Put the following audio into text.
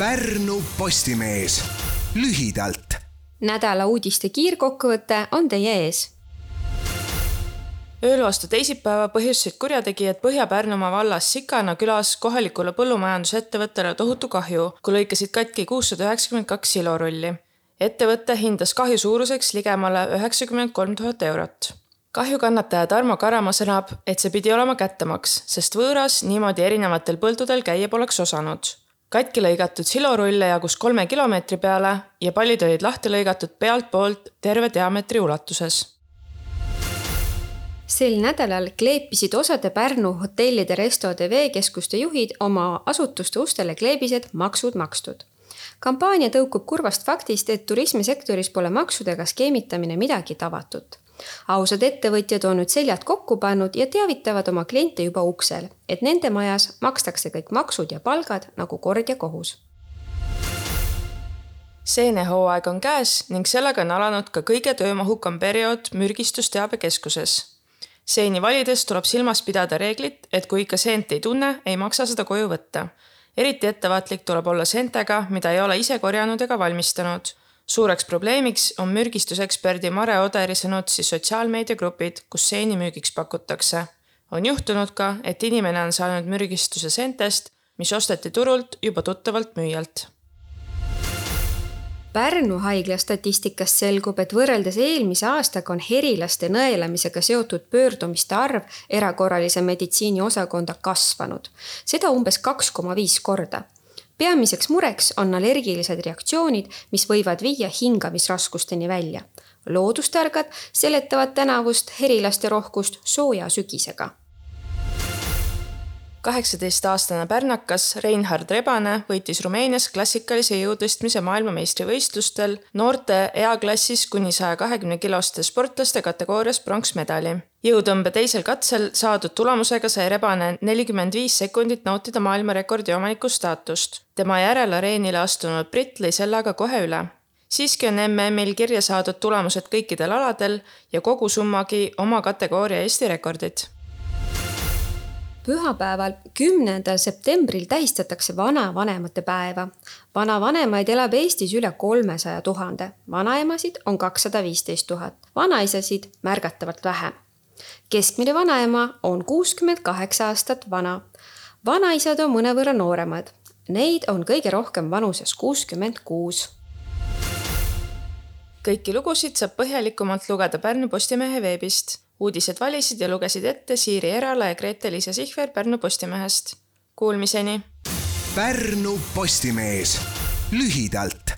Pärnu Postimees lühidalt. nädala uudiste kiirkokkuvõte on teie ees ööl vastu teisipäeva põhjustasid kurjategijad Põhja-Pärnumaa vallas Sikana külas kohalikule põllumajandusettevõttele tohutu kahju, kui lõikasid katki kuussada üheksakümmend kaks silorulli. ettevõte hindas kahju suuruseks ligemale üheksakümmend kolm tuhat eurot kahjukannataja Tarmo Karamaa sõnab, et see pidi olema kättemaks, sest võõras niimoodi erinevatel põldudel käia poleks osanud. Katki lõigatud silorulle jagus kolme kilomeetri peale ja pallid olid lahti lõigatud pealtpoolt terve diameetri ulatuses sel nädalal kleepisid osade Pärnu hotellide, restode, veekeskuste juhid oma asutuste ustele kleebised Maksud makstud. kampaania tõukub kurvast faktist, et turismisektoris pole maksudega skeemitamine midagi tavatut ausad ettevõtjad on nüüd seljad kokku pannud ja teavitavad oma kliente juba uksel, et nende majas makstakse kõik maksud ja palgad nagu kord ja kohus. seenehooaeg on käes ning sellega on alanud ka kõige töömahukam periood mürgistusteabekeskuses. seeni valides tuleb silmas pidada reeglit, et kui ikka seent ei tunne, ei maksa seda koju võtta. eriti ettevaatlik tuleb olla seentega, mida ei ole ise korjanud ega valmistanud suureks probleemiks on mürgistuseksperdi Mare Oderi sõnutsi sotsiaalmeediagrupid, kus seeni müügiks pakutakse. on juhtunud ka, et inimene on saanud mürgistuse seentest, mis osteti turult juba tuttavalt müüjalt. Pärnu haigla statistikast selgub, et võrreldes eelmise aastaga on herilaste nõelamisega seotud pöördumiste arv erakorralise meditsiini osakonda kasvanud, seda umbes kaks koma viis korda peamiseks mureks on allergilised reaktsioonid, mis võivad viia hingamisraskusteni välja. loodustargad seletavad tänavust herilaste rohkust sooja sügisega kaheksateistaastane pärnakas Reinhard Rebane võitis Rumeenias klassikalise jõutõstmise maailmameistrivõistlustel noorte eaklassis kuni saja kahekümne kiloste sportlaste kategoorias pronksmedali. jõutõmbe teisel katsel saadud tulemusega sai Rebane nelikümmend viis sekundit nautida maailmarekordi omaniku staatust. tema järel areenile astunud britt lõi selle aga kohe üle siiski on MM-il kirja saadud tulemused kõikidel aladel ja kogusummagi oma kategooria Eesti rekordid pühapäeval, kümnendal septembril tähistatakse vanavanemate päeva. vanavanemaid elab Eestis üle kolmesaja tuhande, vanaemasid on kakssada viisteist tuhat, vanaisasid märgatavalt vähem. keskmine vanaema on kuuskümmend kaheksa aastat vana. vanaisad on mõnevõrra nooremad, neid on kõige rohkem vanuses kuuskümmend kuus kõiki lugusid saab põhjalikumalt lugeda Pärnu Postimehe veebist uudised valisid ja lugesid ette Siiri Erala ja Grete-Liisa Sihver Pärnu Postimehest. Kuulmiseni. Pärnu Postimees lühidalt